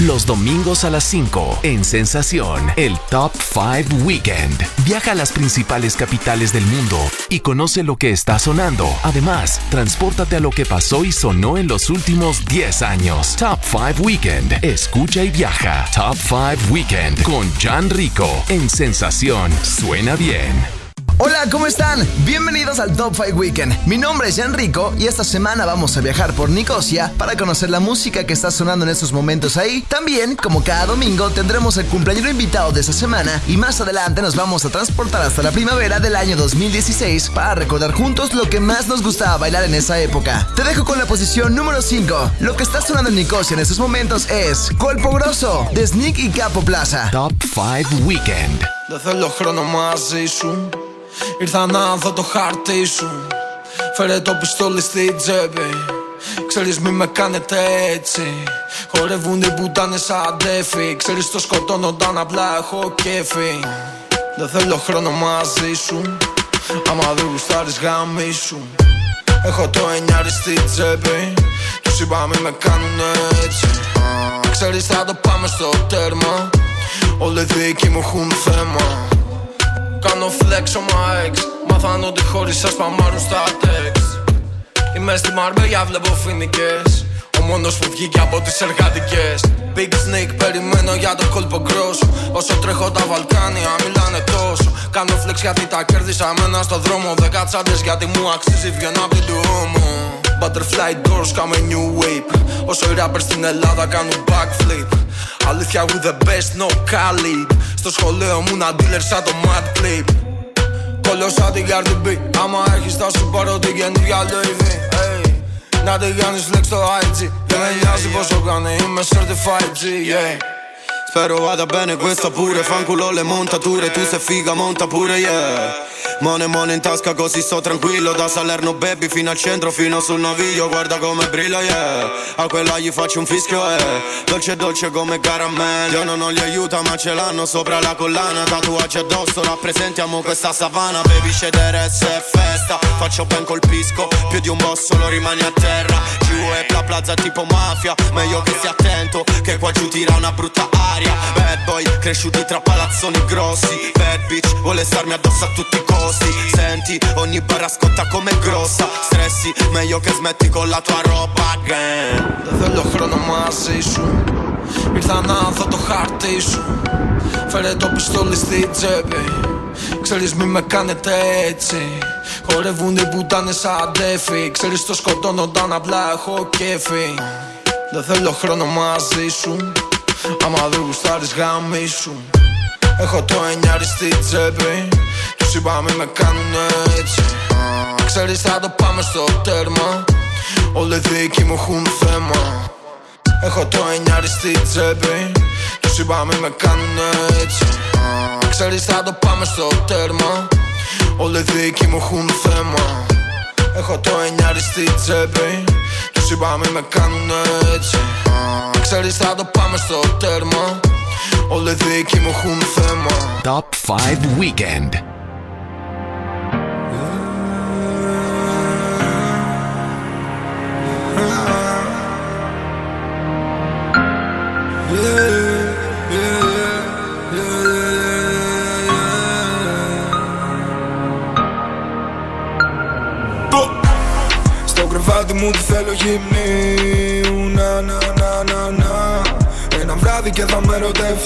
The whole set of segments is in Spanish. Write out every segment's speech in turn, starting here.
Los domingos a las 5 en Sensación, el Top 5 Weekend. Viaja a las principales capitales del mundo y conoce lo que está sonando. Además, transpórtate a lo que pasó y sonó en los últimos 10 años. Top 5 Weekend. Escucha y viaja. Top 5 Weekend con Jan Rico en Sensación. Suena bien. Hola, ¿cómo están? Bienvenidos al Top 5 Weekend. Mi nombre es Jan Rico y esta semana vamos a viajar por Nicosia para conocer la música que está sonando en estos momentos ahí. También, como cada domingo, tendremos el cumpleaños invitado de esta semana y más adelante nos vamos a transportar hasta la primavera del año 2016 para recordar juntos lo que más nos gustaba bailar en esa época. Te dejo con la posición número 5. Lo que está sonando en Nicosia en estos momentos es Colpo Grosso de Sneak y Capo Plaza. Top 5 Weekend. Ήρθα να δω το χάρτη σου. Φέρε το πιστόλι στη τσέπη. Ξέρεις μη με κάνετε έτσι. Χορεύουν οι πουτάνες σαν τέφι Ξέρεις το σκοτώνω όταν απλά έχω κέφι. Δεν θέλω χρόνο μαζί σου. Άμα δεν γουστάρεις γάμι σου. Έχω το εννιάρι στη τσέπη. Τους είπα μη με κάνουν έτσι. Ξέρεις θα το πάμε στο τέρμα. Όλοι δικοί μου έχουν θέμα Κάνω flex on my ex Μάθαν ότι χωρίς σας παμάρουν στα text Είμαι στη Μαρμέγια βλέπω φοινικές. Ο μόνος που βγήκε από τις εργατικές. Big Snake περιμένω για το κόλπο γκρόσο Όσο τρέχω τα Βαλκάνια μιλάνε τόσο. Κάνω flex γιατί τα κέρδισα μένα στο δρόμο. Δέκα τσάντες γιατί μου αξίζει βγαίνω απ' την τουόμο Butterfly doors, κάμε new wave. Όσο οι rappers στην Ελλάδα κάνουν backflip. Αλήθεια with the best, no Khalid. Στο σχολείο μου να dealer σαν το Mad Flip Κόλλω σαν την Cardi B Άμα έχεις θα σου πάρω την καινούργια Louis V. Hey. Να την κάνεις flex στο IG Δεν με νοιάζει πόσο κάνει, είμαι certified G yeah. Spero vada bene questa pure. Fanculo le montature Tu sei figa monta pure yeah. Mone mone in tasca così sto tranquillo. Da Salerno baby fino al centro fino sul naviglio. Guarda come brilla yeah. A quella gli faccio un fischio eh. Dolce dolce come caramello Io non gli aiuta ma ce l'hanno sopra la collana. Tatuaggi addosso rappresentiamo questa savana. Baby scedere se è festa. Faccio ben colpisco Più di un boss solo rimani a terra. Giù e la plaza tipo mafia Meglio che stia attento Che qua giù tira una brutta aria Bad boy cresciuti tra palazzoni grossi. Bad bitch vuole starmi addosso a tutti i costi. Posti Senti, ogni barra scotta come grossa. Stressi, meglio che smetti con la tua roba again Δεν θέλω χρόνο μαζί σου Ήρθα να δω το χάρτη σου Φέρε το πιστόλι στη τσέπη Ξέρεις μη με κάνετε έτσι Χορεύουν οι πουτάνες σαν τέφι Ξέρεις το σκοτώνω όταν απλά έχω κέφι Δεν θέλω χρόνο μαζί σου Άμα δεν γουστάρεις γάμι σου Έχω το εννιάρι στη τσέπη. Τους είπα μη με κάνουν έτσι. Ξέρεις θα το πάμε στο τέρμα. Όλοι δικοί μου έχουν θέμα. Έχω το εννιάρι στη τσέπη. Τους είπα μη με κάνουν έτσι. Ξέρεις θα το πάμε στο τέρμα. Όλοι δικοί μου έχουν θέμα. Έχω το εννιάρι στη τσέπη. Τους είπα μη με κάνουν έτσι Ξέρεις θα το πάμε στο τέρμα. Όλοι δικοί μου έχουν θέμα. Top 5 Weekend. Στο κρεβάτι μου τι θέλω γυμνή left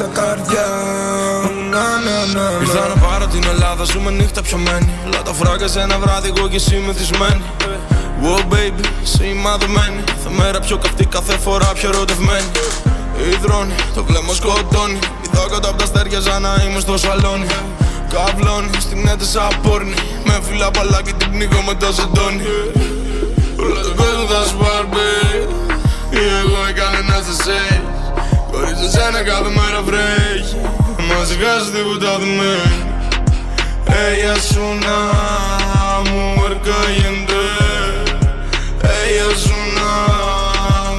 κολλάρανε σαν καρδιά Να, να, να, να. Ήρθα να πάρω την Ελλάδα, ζούμε νύχτα πιωμένη Όλα τα φράγκα σε ένα βράδυ, εγώ και εσύ μεθυσμένοι. Wow baby, σημαδεμένη Θα μέρα πιο καυτή, κάθε φορά πιο ερωτευμένη. Υδρώνει, το κλέμμα σκοτώνει. Είδα κάτω απ' τα αστέρια σαν να είμαι στο σαλόνι. Καβλώνει στην νέτα σαν πόρνη Με φύλλα παλάκι την πνίγω με το ζεντόνι. Όλα το κόσμο θα σου πάρει Ή εγώ ή κανένας δεν σε Χωρίς εσένα κάθε μέρα βρέχει. Μα σε χάσει τίποτα δεν μένει Ella es una mujer caliente Ella es una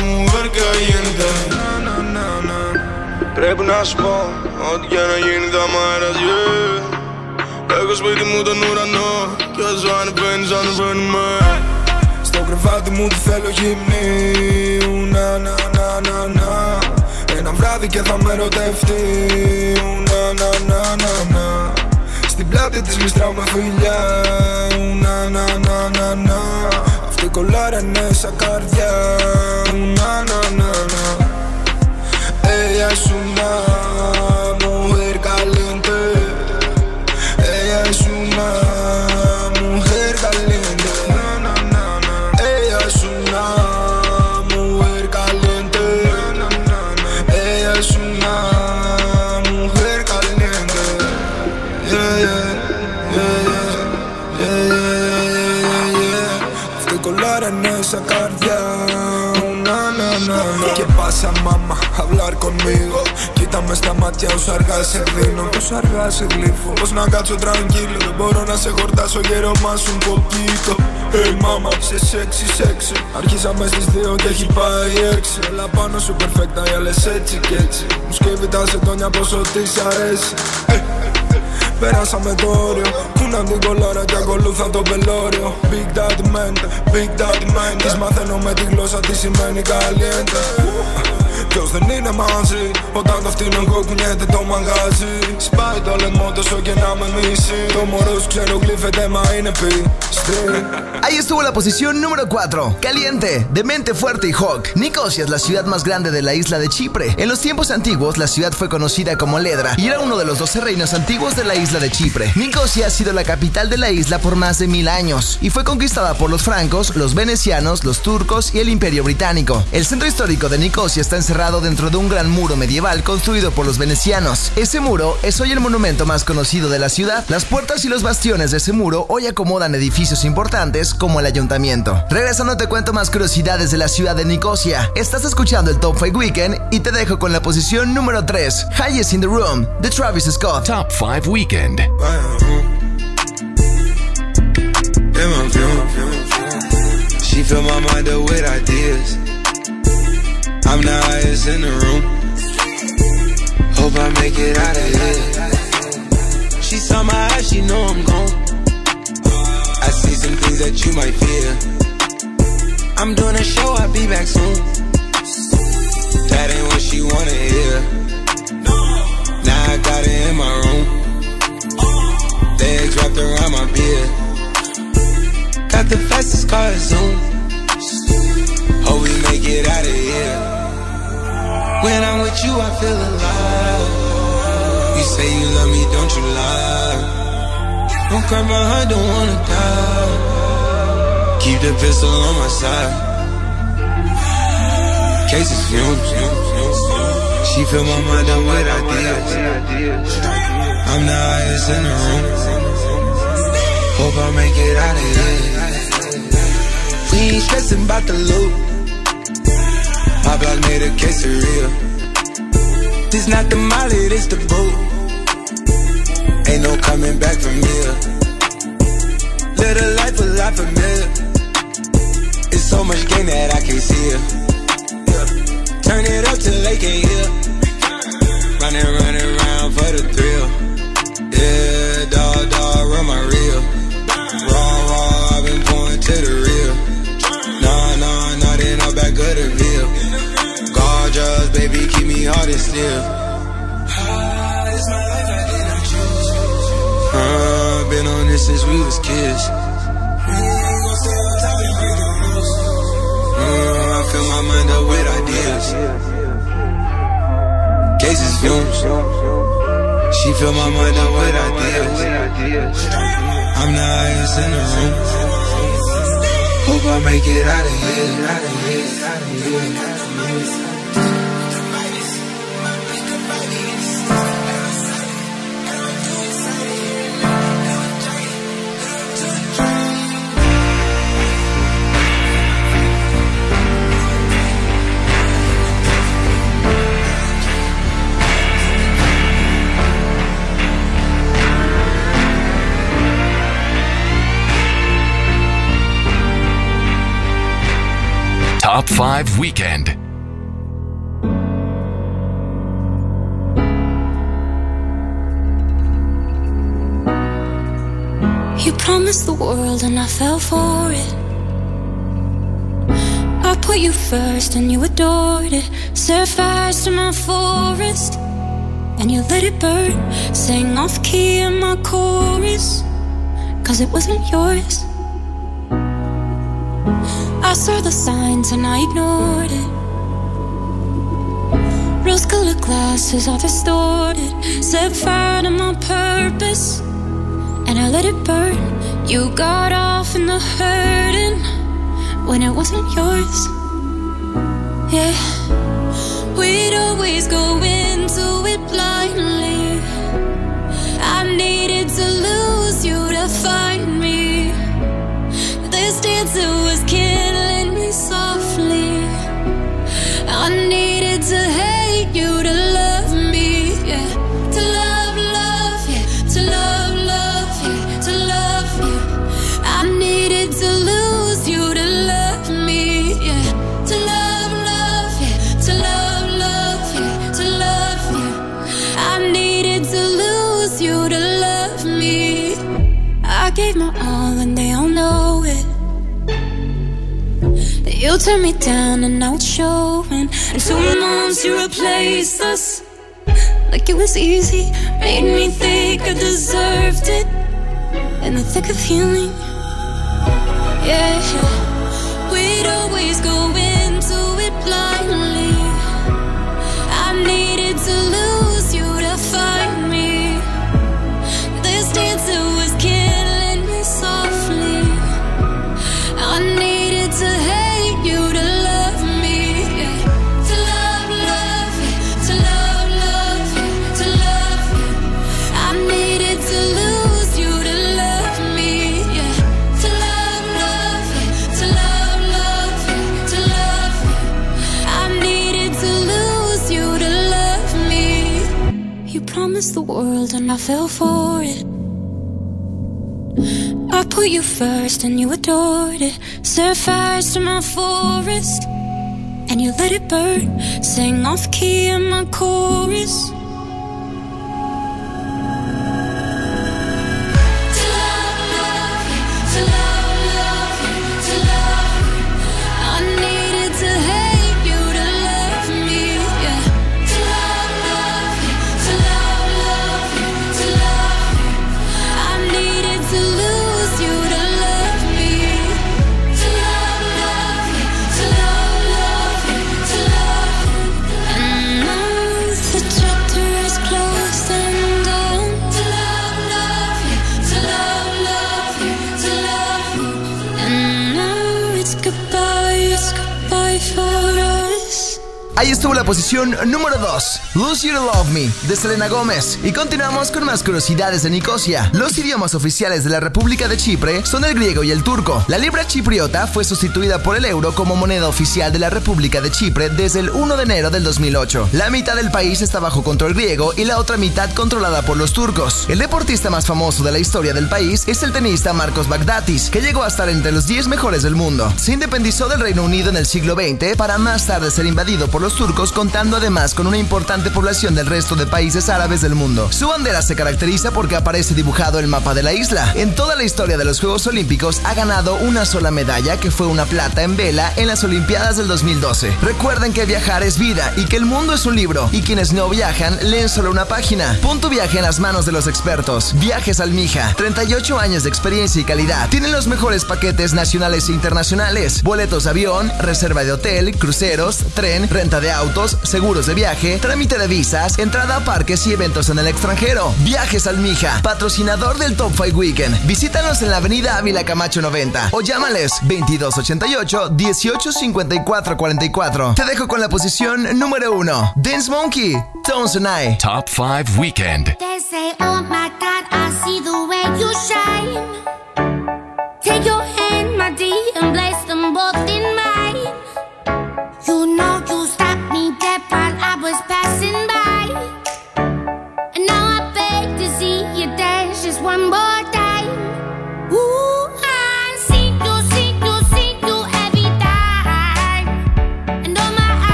mujer caliente Πρέπει να σου πω Ό,τι και να γίνει θα μ' άρεσε Έχω σπίτι μου τον ουρανό Κι όσο ανεβαίνεις ανεβαίνουμε Στο κρεβάτι μου τι θέλω γυμνή. Να να να να να Ένα βράδυ και θα με ερωτευτεί. Να να να να να. Στην πλάτη της με φιλιά. Να να να να να. Αυτή κολλάρανε σαν καρδιά. Να να να. Να Ella es una conmigo. Quítame esta ματιά, σου αργά δίνω. Πόσο αργά σε γλύφω. Πώς να κάτσω tranquilo. Δεν μπορώ να σε χορτάσω γέρο μα un poquito. Hey mama, σε sexy, sexy. Αρχίσαμε στις δύο και έχει πάει έξι. Όλα πάνω σου perfecta, οι άλλε έτσι και έτσι. Μου σκύβει τα σετόνια πόσο της αρέσει. Περάσαμε το όριο Κούναν την κολάρα και ακολούθα το πελώριο Big Dad Man, Big Dad Man Της μαθαίνω με τη γλώσσα τι σημαίνει Ahí estuvo la posición número 4. Caliente, de mente fuerte y hawk. Nicosia es la ciudad más grande de la isla de Chipre. En los tiempos antiguos, la ciudad fue conocida como Ledra y era uno de los 12 reinos antiguos de la isla de Chipre. Nicosia ha sido la capital de la isla por más de mil años y fue conquistada por los francos, los venecianos, los turcos y el imperio británico. El centro histórico de Nicosia está encerrado dentro de un gran muro medieval construido por los venecianos. Ese muro es hoy el monumento más conocido de la ciudad. Las puertas y los bastiones de ese muro hoy acomodan edificios importantes como el ayuntamiento. Regresando te cuento más curiosidades de la ciudad de Nicosia. Estás escuchando el Top 5 Weekend y te dejo con la posición número 3, Highest in the Room, de Travis Scott. Top 5 Weekend. She fill my mind up with ideas. I'm the highest in the room. Hope I make it out of here. She saw my eyes, she know I'm gone. I see some things that you might fear. I'm doing a show, I'll be back soon. That ain't what she wanna hear. Now I got it in my room. Legs wrapped around my beard. Got the fastest car, Zoom. Hope we make it out of here. When I'm with you, I feel alive. You say you love me, don't you lie? Don't cry my heart, don't wanna die. Keep the pistol on my side. Cases fumes. She fill my mind up with ideas. I'm the highest in the room. Hope I make it out of here. We ain't stressing about the loot. My block made a quesadilla. This not the molly, this the boat. Ain't no coming back from here. A life a lot familiar. It's so much gain that I can't see it. Yeah. Turn it up till they can't hear. Since we was kids. Uh, I fill my mind up with ideas. Cases fumes. She fill my mind up with ideas. I'm the highest in the room. Hope I make it out of here. Out of here. Out of here. 5 Weekend. You promised the world and I fell for it. I put you first and you adored it. Set fires to my forest and you let it burn. Sang off key in my chorus, cause it wasn't yours. Saw the signs and I ignored it. Rose colored glasses are distorted. Set fire to my purpose and I let it burn. You got off in the hurting when it wasn't yours. Yeah, we'd always go into it blindly. I needed to lose I needed to Turned me down and it's showing. And two months you replaced us. Like it was easy, made me think I deserved it. In the thick of healing, yeah. We'd always go into it blindly. I needed to lose promised the world and I fell for it. I put you first and you adored it. Set fires to my forest and you let it burn. Sang off key in my chorus. Ahí estuvo la posición número 2, Lose You Love Me, de Selena Gómez. Y continuamos con más curiosidades de Nicosia. Los idiomas oficiales de la República de Chipre son el griego y el turco. La libra chipriota fue sustituida por el euro como moneda oficial de la República de Chipre desde el 1 de enero del 2008. La mitad del país está bajo control griego y la otra mitad controlada por los turcos. El deportista más famoso de la historia del país es el tenista Marcos Bagdatis, que llegó a estar entre los 10 mejores del mundo. Se independizó del Reino Unido en el siglo XX para más tarde ser invadido por los turcos, contando además con una importante población del resto de países árabes del mundo. Su bandera se caracteriza porque aparece dibujado el mapa de la isla. En toda la historia de los Juegos Olímpicos ha ganado una sola medalla, que fue una plata en vela en las Olimpiadas del 2012. Recuerden que viajar es vida y que el mundo es un libro y quienes no viajan leen solo una página. Pon tu viaje en las manos de los expertos. Viajes Almija, 38 años de experiencia y calidad. Tienen los mejores paquetes nacionales e internacionales. Boletos de avión, reserva de hotel, cruceros, tren, renta de autos, seguros de viaje, trámite de visas, entrada a parques y eventos en el extranjero. Viajes Almija, patrocinador del Top 5 Weekend. Visítanos en la avenida Ávila Camacho 90 o llámales 2288 1854 44. Te dejo con la posición número 1. Dance Monkey, Tones and I. Top 5 Weekend. They say, Oh my God, I see the way you shine.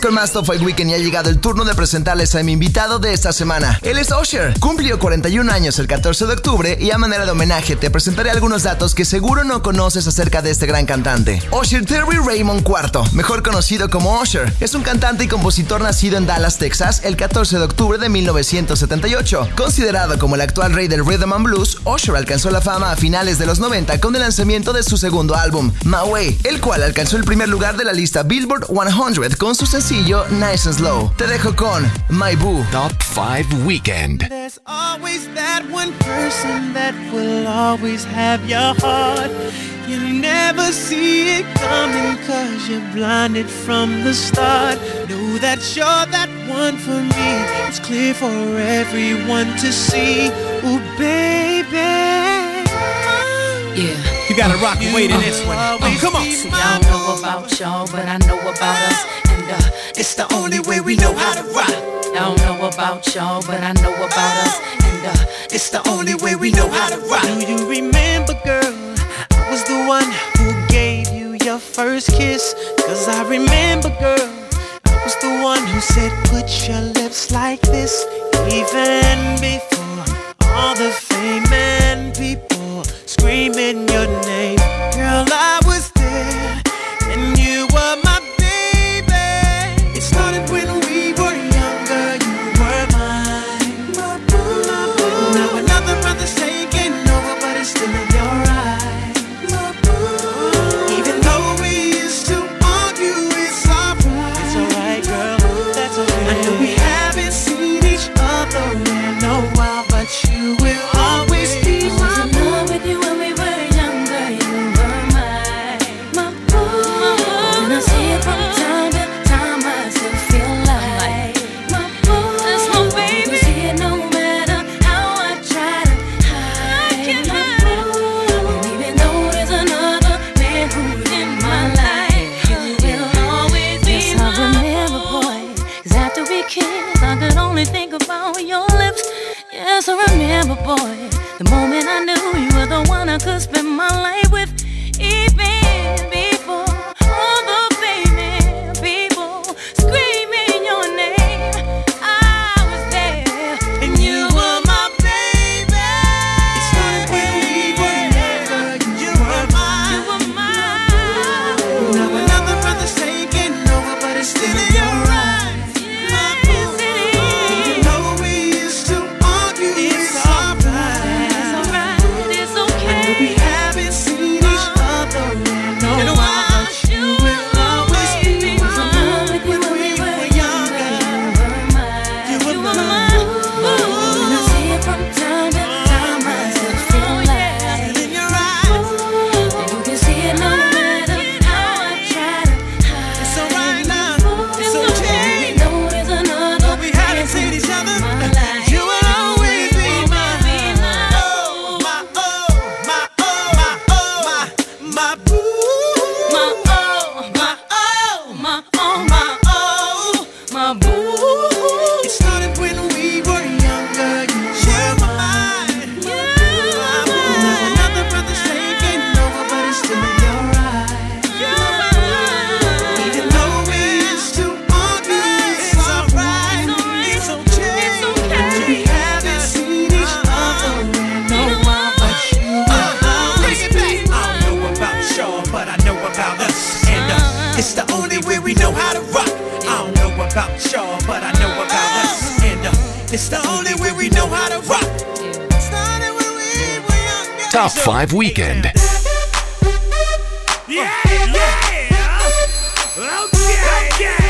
Con más Top 5 Weekend y ha llegado el turno de presentarles a mi invitado de esta semana. Él es Usher. Cumplió 41 años el 14 de octubre y a manera de homenaje te presentaré algunos datos que seguro no conoces acerca de este gran cantante. Usher Terry Raymond IV, mejor conocido como Usher, es un cantante y compositor nacido en Dallas, Texas, el 14 de octubre de 1978. Considerado como el actual rey del rhythm and blues, Usher alcanzó la fama a finales de los 90 con el lanzamiento de su segundo álbum, My Way, el cual alcanzó el primer lugar de la lista Billboard 100 con su sencillo Nice and Slow. Te dejo con My Boo. Top 5 Weekend. There's always that one person that will always have your heart. You never see it coming cause you're blinded from the start. Know that you're that one for me. It's clear for everyone to see. Ooh, baby. Yeah. You gotta rock and wait in this one. Oh, come on. See, I don't know about y'all, but I know about us. Uh, it's the only way we know how to rock. I don't know about y'all, but I know about us. And uh, it's the only way we know how to rock. Do you remember, girl? I was the one who gave you your first kiss. Cause I remember, girl. I was the one who said, put your lips like this. Even before all the fame and people screaming your name. Top 5 Weekend. Yeah, yeah. Okay, okay.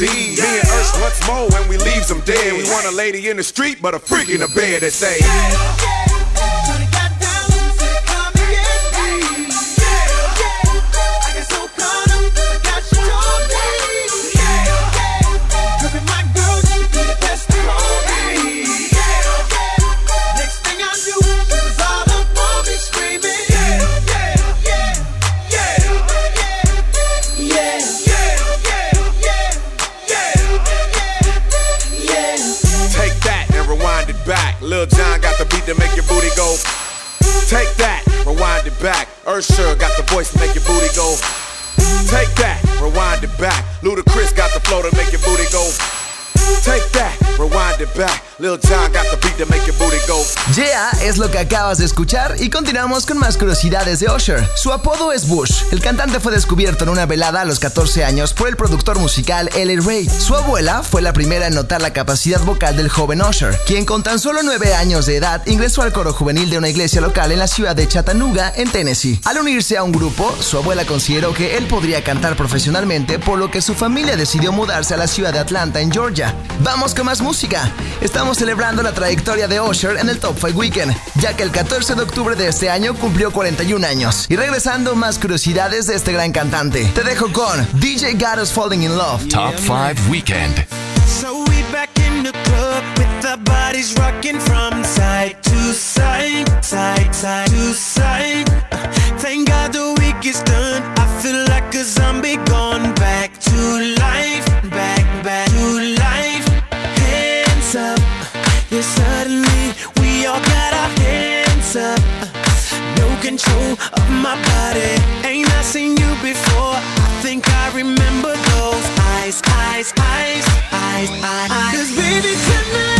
deed. Me and us, once more when we leaves them dead. We want a lady in the street, but a freak in the bed that say. Take that, rewind it back. Ursher got the voice to make your booty go. Take that, rewind it back. Ludacris got the flow to make your booty go. Take that, rewind it back. Yeah es lo que acabas de escuchar y continuamos con más curiosidades de Usher. Su apodo es Bush. El cantante fue descubierto en una velada a los 14 años por el productor musical L.A. Ray. Su abuela fue la primera en notar la capacidad vocal del joven Usher, quien con tan solo 9 años de edad ingresó al coro juvenil de una iglesia local en la ciudad de Chattanooga, en Tennessee. Al unirse a un grupo, su abuela consideró que él podría cantar profesionalmente, por lo que su familia decidió mudarse a la ciudad de Atlanta, en Georgia. Vamos con más música. Estamos estamos celebrando la trayectoria de Usher en el Top 5 Weekend, ya que el 14 de octubre de este año cumplió 41 años. Y regresando más curiosidades de este gran cantante, te dejo con DJ Got Us Falling in Love. Top 5 Weekend. So we back in the club with the bodies rocking from side to side, side, side to side. Thank God the week is done. I feel like a zombie gone back to life. Control of my body. Ain't I seen you before? I think I remember those eyes, eyes, eyes, eyes, eyes. Cause baby tonight,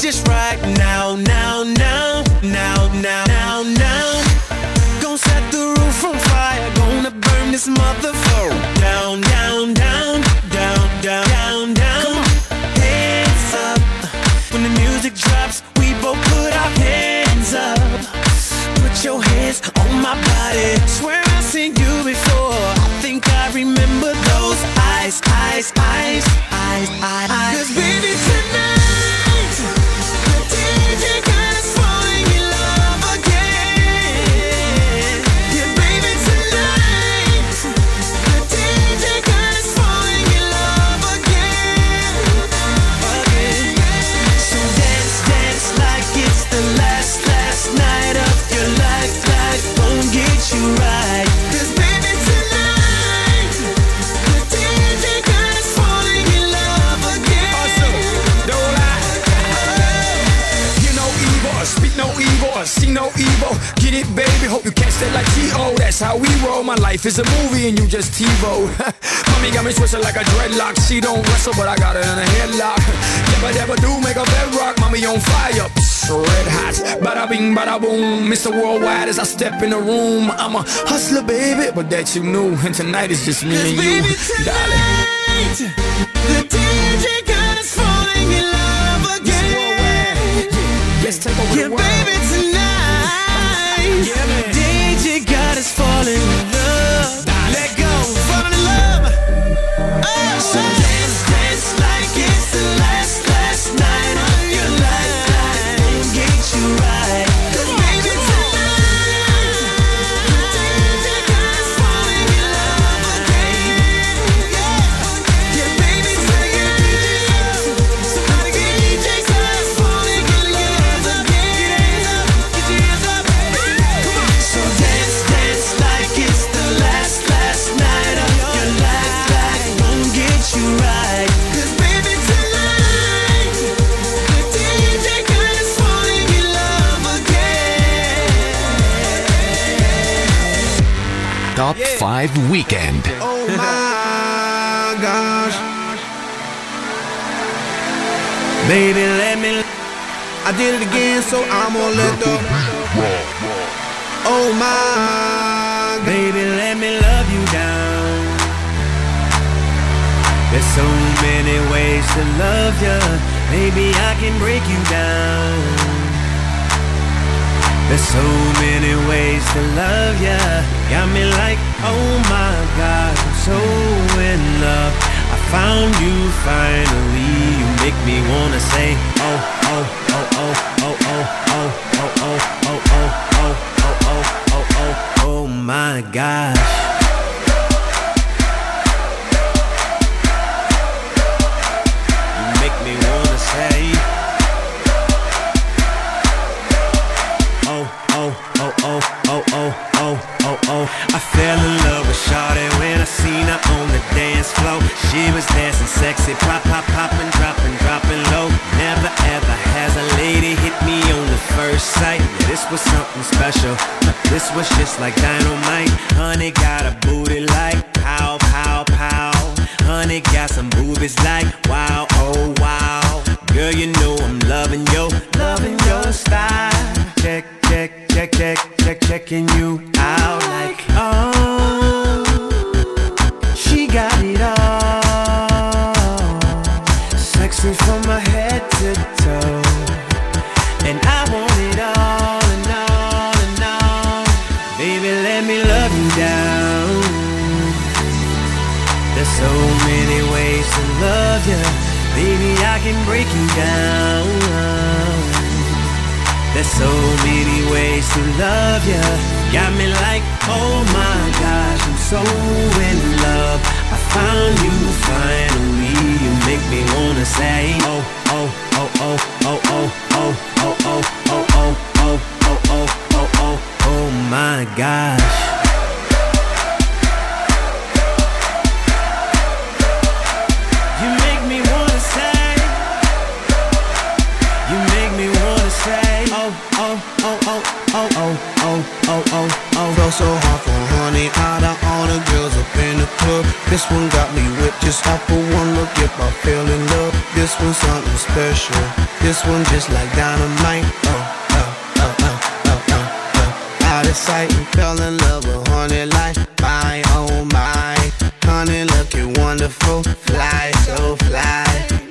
just right. Now, now, now, now, now, now, now. Gonna set the roof on fire. Gonna burn this motherfucker down, down, down, no evil. Get it, baby. Hope you catch that like T.O. That's how we roll. My life is a movie and you just TiVo. Mommy got me twisted like a dreadlock. She don't wrestle, but I got her in a headlock. Never, never do make a bedrock. Mommy on fire. Psst, red hot. Bada bing, bada boom. Mr. Worldwide as I step in the room. I'm a hustler, baby, but that you knew. And tonight is just me and you, darling. the DJ got us falling in love again. Yes, take over Yeah, the world. baby, tonight, 5 Weekend. Oh my gosh. Baby, let me. I did it again, so I'm gonna let the. Oh my. Baby, let me love you down. There's so many ways to love you. Maybe I can break you down. There's so many ways to love ya. Got me like, oh my God, I'm so in love. I found you finally. You make me wanna say, oh, oh, oh, oh, oh, oh, oh, oh, oh, oh, oh, oh, oh, oh, oh, oh, oh my gosh. like that. One's something special. This one just like dynamite. Oh, oh, oh, oh, oh, oh, oh. Out of sight and fell in love with honey like my, oh my. Honey looking wonderful, fly so fly.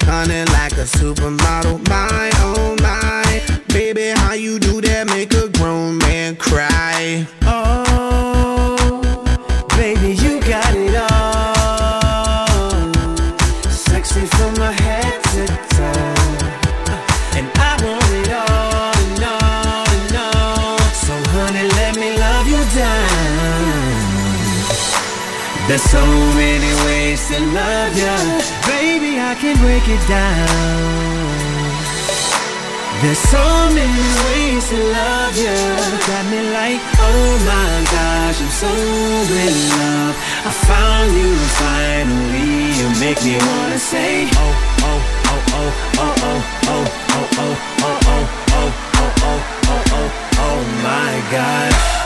Honey like a supermodel, my. Can break it down. There's so many ways to love you. Got me like, oh my gosh, I'm so in love. I found you finally. You make me wanna say, oh, oh, oh, oh, oh, oh, oh, oh, oh, oh, oh, oh, oh, oh, oh, oh, oh my gosh.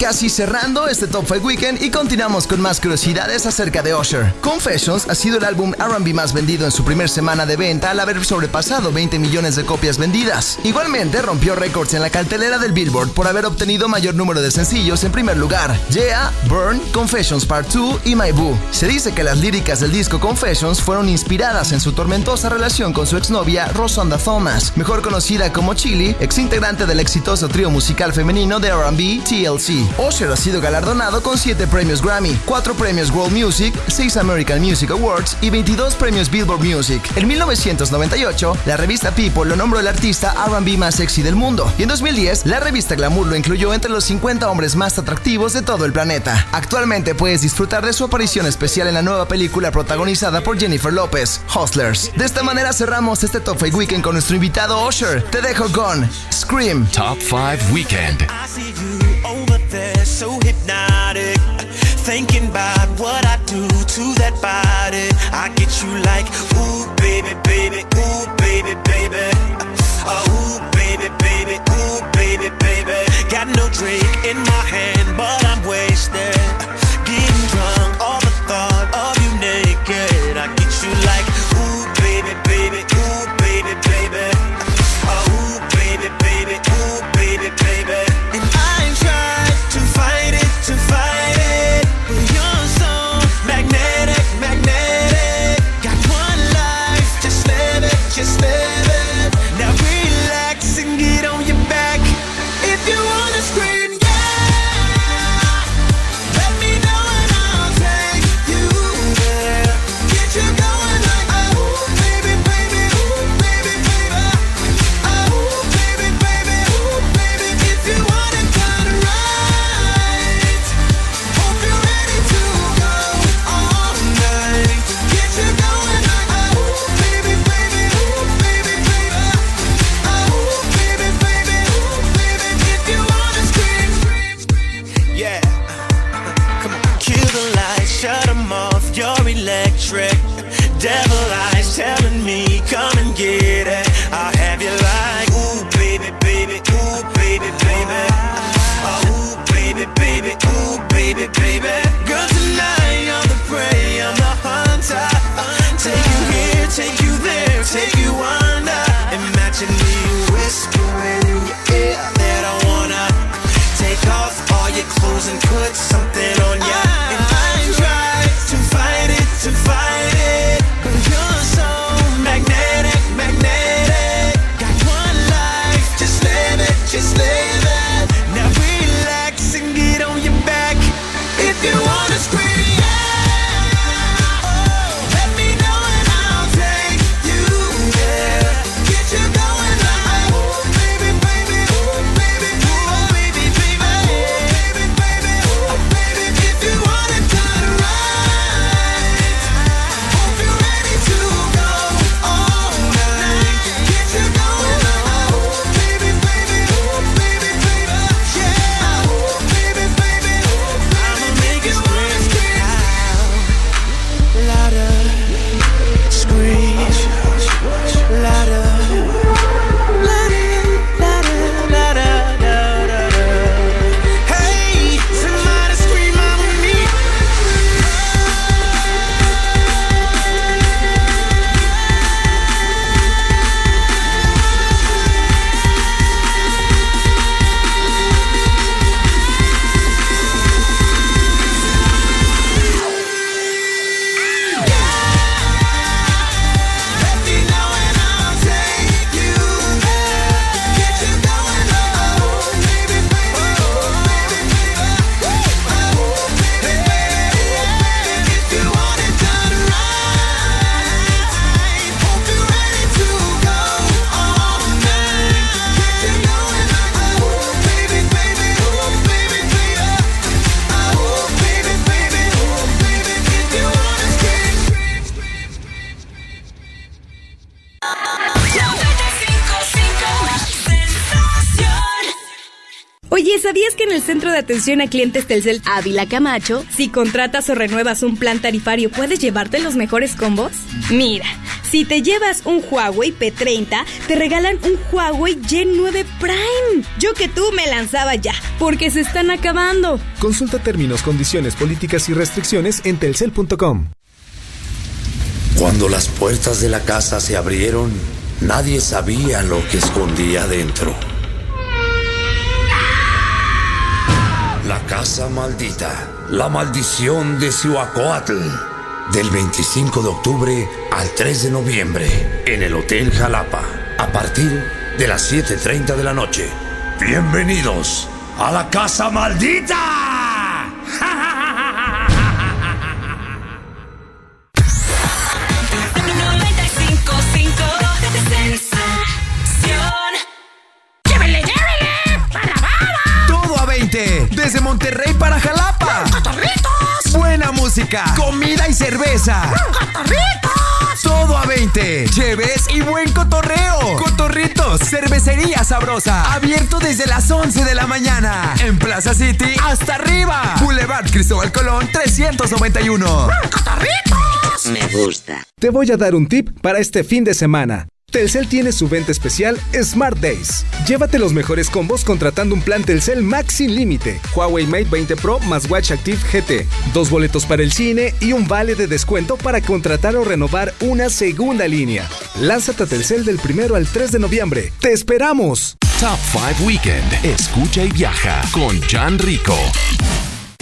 Casi cerrando este Top 5 Weekend y continuamos con más curiosidades acerca de Usher. Confessions ha sido el álbum RB más vendido en su primer semana de venta al haber sobrepasado 20 millones de copias vendidas. Igualmente rompió récords en la cartelera del Billboard por haber obtenido mayor número de sencillos en primer lugar. Yeah, Burn, Confessions Part 2 y My Boo. Se dice que las líricas del disco Confessions fueron inspiradas en su tormentosa relación con su exnovia Rosanda Thomas, mejor conocida como Chili, ex integrante del exitoso trío musical femenino de R&B TLC. Usher ha sido galardonado con 7 premios Grammy, 4 premios World Music, 6 American Music Awards y 22 premios Billboard Music. En 1998, la revista People lo nombró el artista R&B más sexy del mundo y en 2010, la revista Glamour lo incluyó entre los 50 hombres más atractivos de todo el planeta. Actualmente puedes disfrutar de su aparición especial en la nueva película protagonizada por Jennifer Lopez, Hustlers. De esta manera cerramos este Top 5 Weekend con nuestro invitado Usher. Te dejo con Scream. Top 5 Weekend. Over there, so hypnotic. Thinking about what I do to that body. I get you like, ooh, baby, baby, ooh, baby, baby. Uh, ooh, baby, baby, ooh, baby, baby. Got no drink in my hand, but I'm wasted. Getting drunk, all the thought atención a clientes Telcel Ávila Camacho, si contratas o renuevas un plan tarifario, puedes llevarte los mejores combos? Mira, si te llevas un Huawei P30, te regalan un Huawei Y9 Prime. Yo que tú me lanzaba ya, porque se están acabando. Consulta términos, condiciones, políticas y restricciones en telcel.com. Cuando las puertas de la casa se abrieron, nadie sabía lo que escondía dentro. La casa maldita, la maldición de Cihuacóatl. Del 25 de octubre al 3 de noviembre, en el Hotel Jalapa, a partir de las 7.30 de la noche. Bienvenidos a la casa maldita. Y cerveza. ¡Cotorritos! Todo a 20. Cheves y buen cotorreo. Cotorritos, cervecería sabrosa. Abierto desde las 11 de la mañana. En Plaza City hasta arriba. Boulevard Cristóbal Colón 391. ¡Cotorritos! Me gusta. Te voy a dar un tip para este fin de semana. Telcel tiene su venta especial Smart Days. Llévate los mejores combos contratando un plan Telcel Max sin límite, Huawei Mate 20 Pro más Watch Active GT, dos boletos para el cine y un vale de descuento para contratar o renovar una segunda línea. Lánzate a Telcel del primero al 3 de noviembre. ¡Te esperamos! Top 5 Weekend. Escucha y viaja con Jan Rico.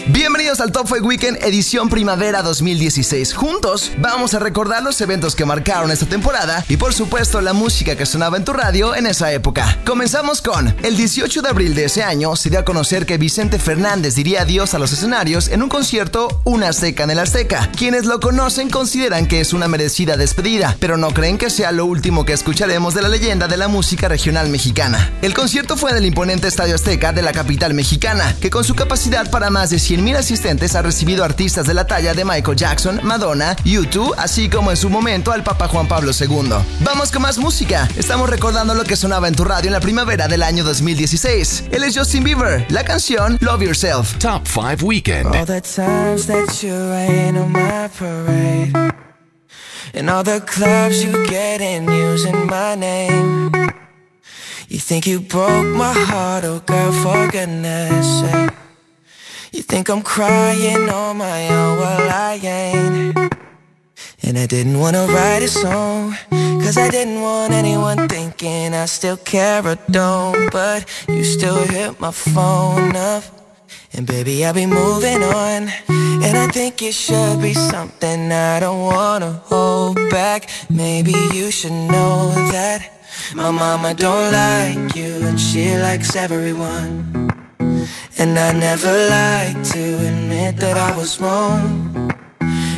Bienvenidos al Top 5 Weekend edición primavera 2016. Juntos vamos a recordar los eventos que marcaron esta temporada y por supuesto la música que sonaba en tu radio en esa época. Comenzamos con el 18 de abril de ese año se dio a conocer que Vicente Fernández diría adiós a los escenarios en un concierto Una Seca en el Azteca. Quienes lo conocen consideran que es una merecida despedida, pero no creen que sea lo último que escucharemos de la leyenda de la música regional mexicana. El concierto fue en el imponente Estadio Azteca de la capital mexicana, que con su capacidad para más de 100.000 asistentes ha recibido artistas de la talla de Michael Jackson, Madonna, U2, así como en su momento al Papa Juan Pablo II. Vamos con más música. Estamos recordando lo que sonaba en tu radio en la primavera del año 2016. Él es Justin Bieber, la canción Love Yourself. Top 5 Weekend. All the times that you rain on my parade And all the clubs you get in using my name You think you broke my heart, oh girl, for goodness sake You think I'm crying on my own, well I ain't. And I didn't wanna write a song Cause I didn't want anyone thinking I still care or don't. But you still hit my phone up. And baby, I'll be moving on. And I think it should be something I don't wanna hold back. Maybe you should know that My mama don't like you and she likes everyone And I never like to admit that I was wrong.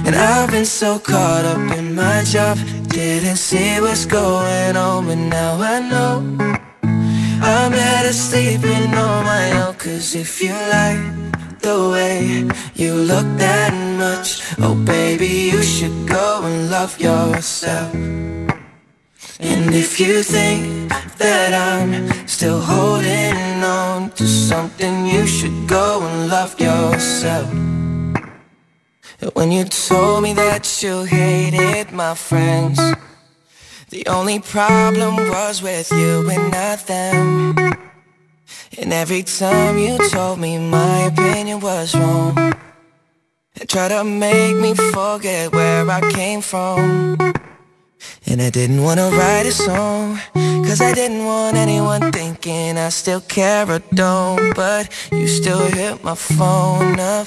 And I've been so caught up in my job Didn't see what's going on But now I know. I'm better sleeping on my own Cause if you like the way you look that much Oh baby you should go and love yourself And if you think that I'm still holding on to something You should go and love yourself. When you told me that you hated my friends the only problem was with you and not them. And every time you told me my opinion was wrong And tried to make me forget where I came from And I didn't wanna write a song Cause I didn't want anyone thinking I still care or don't. But you still hit my phone up.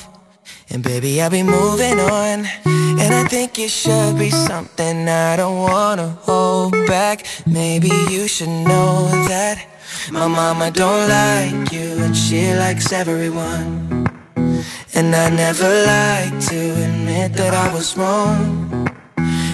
And baby, I'll be moving on. And I think it should be something I don't wanna hold back. Maybe you should know that My mama don't like you and she likes everyone. And I never like to admit that I was wrong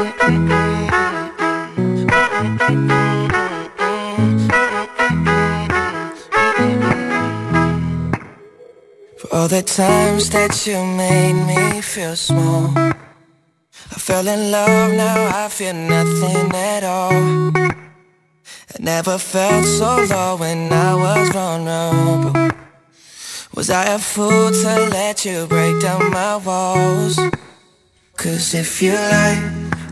For all the times that you made me feel small. I fell in love, now I feel nothing at all. I never felt so low when I was vulnerable. Was I a fool to let you break down my walls? Cause if you like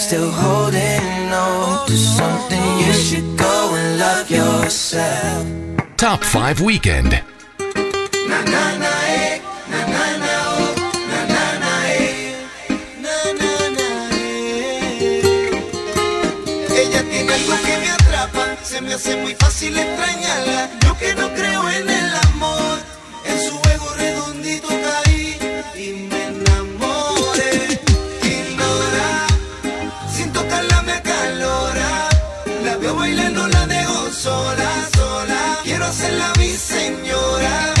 still holding on to something, you should go and love yourself. Top 5 Weekend. Na na na eh, se me hace muy fácil extrañarla. Yo que no creo en el amor, en su sola, sola. Quiero hacerla mi señora.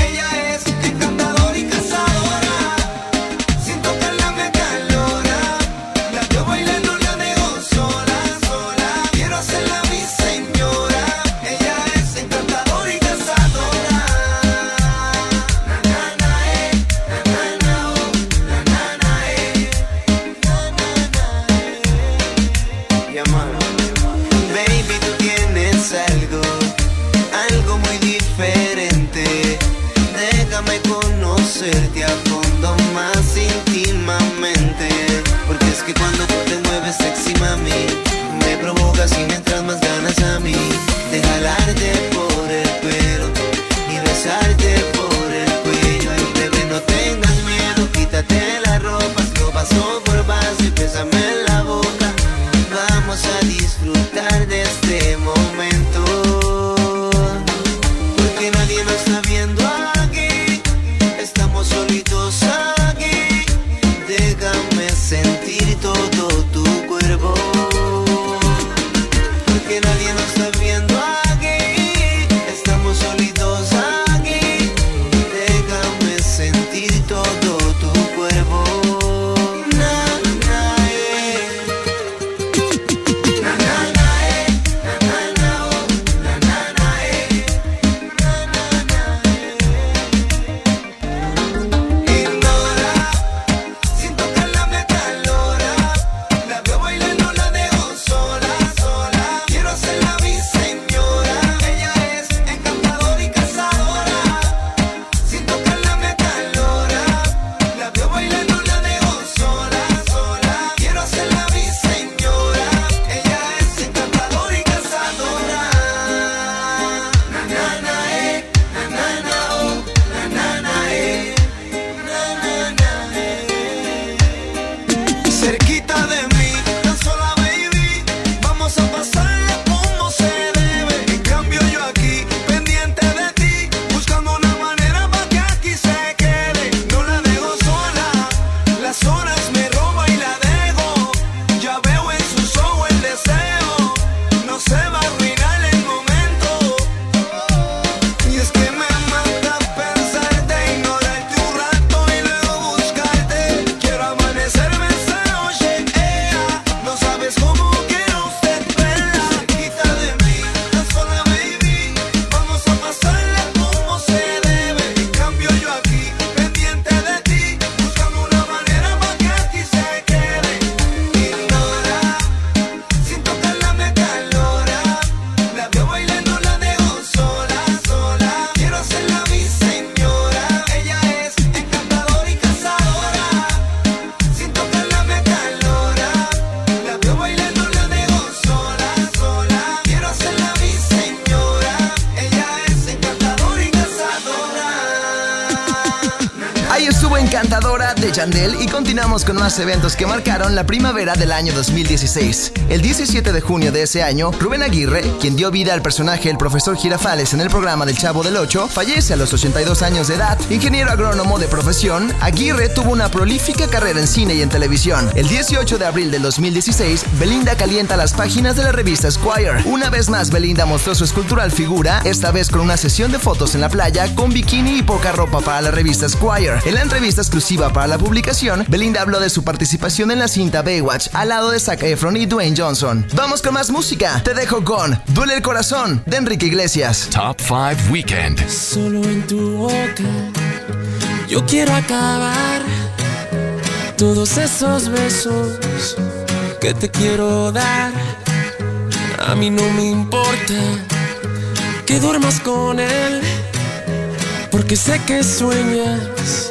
Eventos que marcaron la primavera del año 2016. El 17 de junio de ese año, Rubén Aguirre, quien dio vida al personaje El Profesor Girafales en el programa del Chavo del Ocho, fallece a los 82 años de edad. Ingeniero agrónomo de profesión, Aguirre tuvo una prolífica carrera en cine y en televisión. El 18 de abril del 2016, Belinda calienta las páginas de la revista Squire. Una vez más, Belinda mostró su escultural figura, esta vez con una sesión de fotos en la playa con bikini y poca ropa para la revista Squire. En la entrevista exclusiva para la publicación, Belinda habló de su participación en la cinta Baywatch al lado de Zac Efron y Dwayne Johnson. Vamos con más música. Te dejo con Duele el corazón de Enrique Iglesias. Top 5 Weekend. Solo en tu boca yo quiero acabar todos esos besos que te quiero dar. A mí no me importa que duermas con él, porque sé que sueñas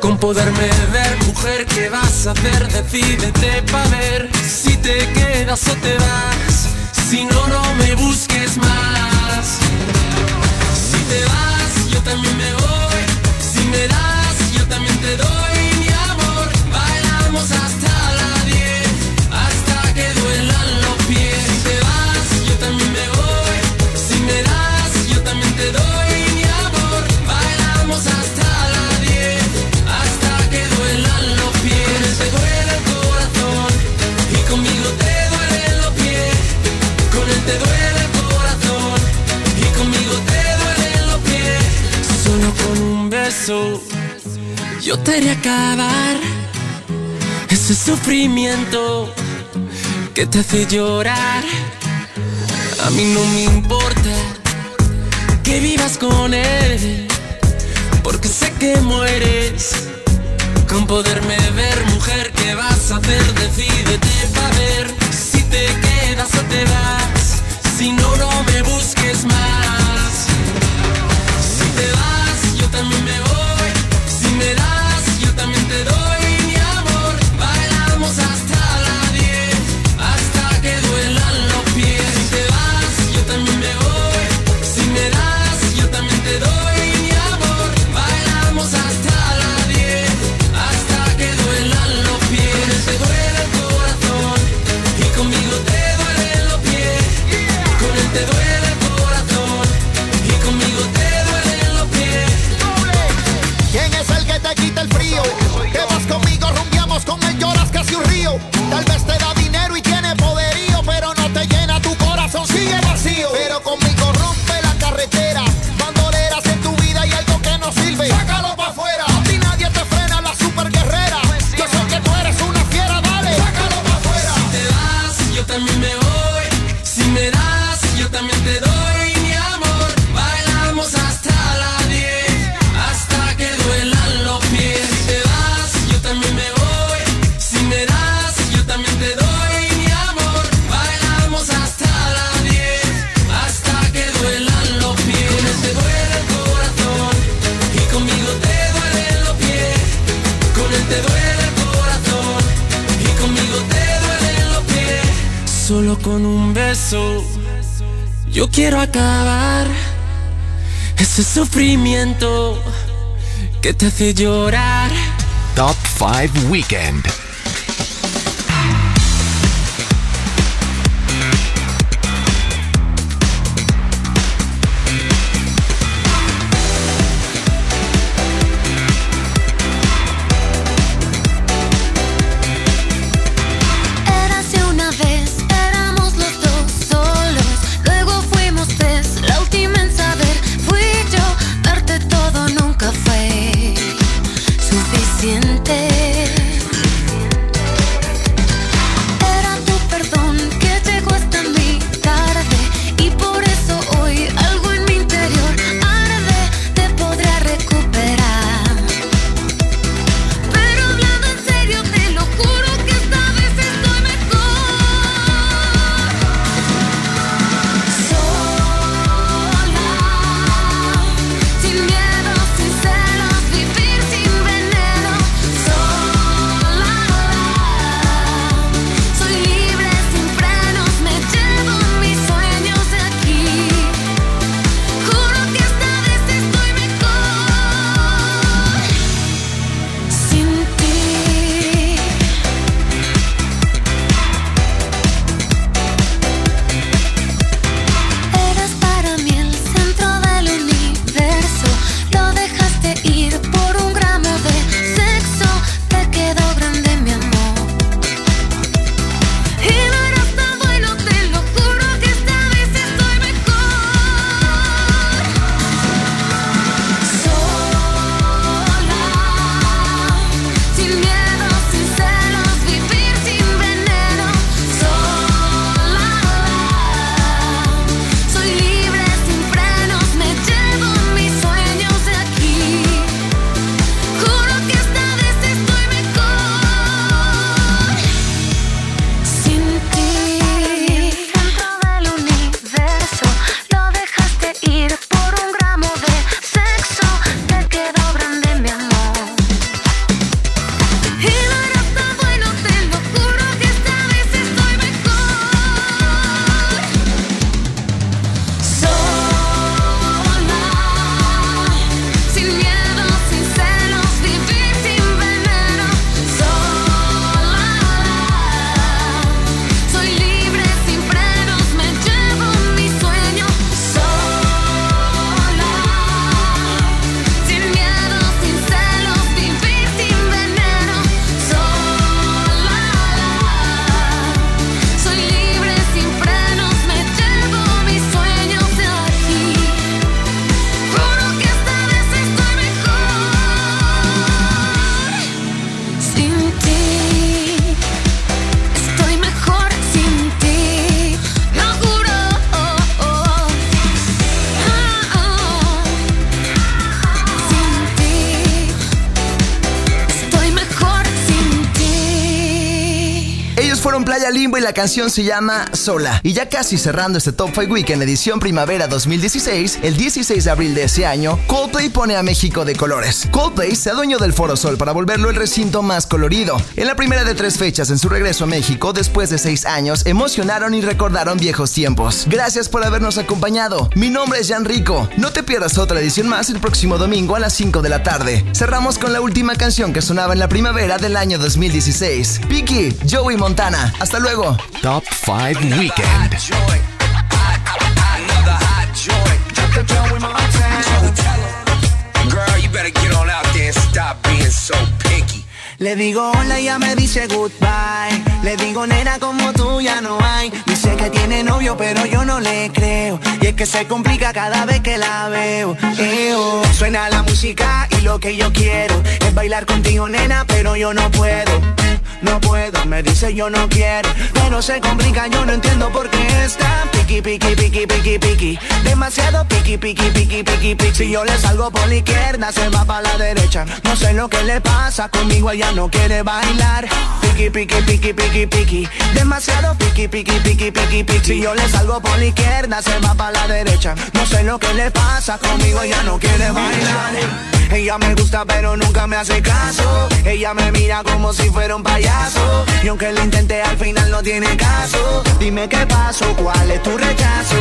con poderme ver. Mujer, ¿qué vas a hacer? Decídete pa' ver si te quedas o te vas. Si no, no me busques más. Si te vas, yo también me voy. Si me das, yo también te doy haré acabar ese sufrimiento que te hace llorar. A mí no me importa que vivas con él, porque sé que mueres con poderme ver, mujer. ¿Qué vas a hacer? Decídete para ver si te quedas o te vas. Si no, no me busques más. Si te vas, yo también me voy. Si me das, Tal vez yo quiero acabar ese sufrimiento que te hace llorar. Top 5 Weekend. Limbo y la canción se llama Sola. Y ya casi cerrando este Top 5 Weekend edición primavera 2016, el 16 de abril de ese año, Coldplay pone a México de colores. Coldplay se adueñó del Foro Sol para volverlo el recinto más colorido. En la primera de tres fechas en su regreso a México, después de seis años, emocionaron y recordaron viejos tiempos. Gracias por habernos acompañado. Mi nombre es Jan Rico. No te pierdas otra edición más el próximo domingo a las 5 de la tarde. Cerramos con la última canción que sonaba en la primavera del año 2016. Piki, Joey Montana. Hasta luego. Top 5 Weekend. Girl, you better get on out there and stop being so picky. Le digo hola y ella me dice goodbye. Le digo nena como tú ya no hay. Dice que tiene novio pero yo no le creo. Y es que se complica cada vez que la veo. Eo. Suena la música y lo que yo quiero es bailar contigo nena pero yo no puedo. No puedo, me dice yo no quiero Pero se complica, yo no entiendo por qué está Piqui, piqui, piqui, piqui, piqui Demasiado piqui, piqui, piqui, piqui, piqui Si yo le salgo por la izquierda, se va para la derecha No sé lo que le pasa, conmigo ella no quiere bailar Piqui, piqui, piqui, piqui, piqui Demasiado piqui, piqui, piqui, piqui, piqui Si yo le salgo por la izquierda, se va para la derecha No sé lo que le pasa, conmigo ella no quiere bailar ella me gusta pero nunca me hace caso. Ella me mira como si fuera un payaso. Y aunque lo intenté al final no tiene caso. Dime qué pasó, cuál es tu rechazo?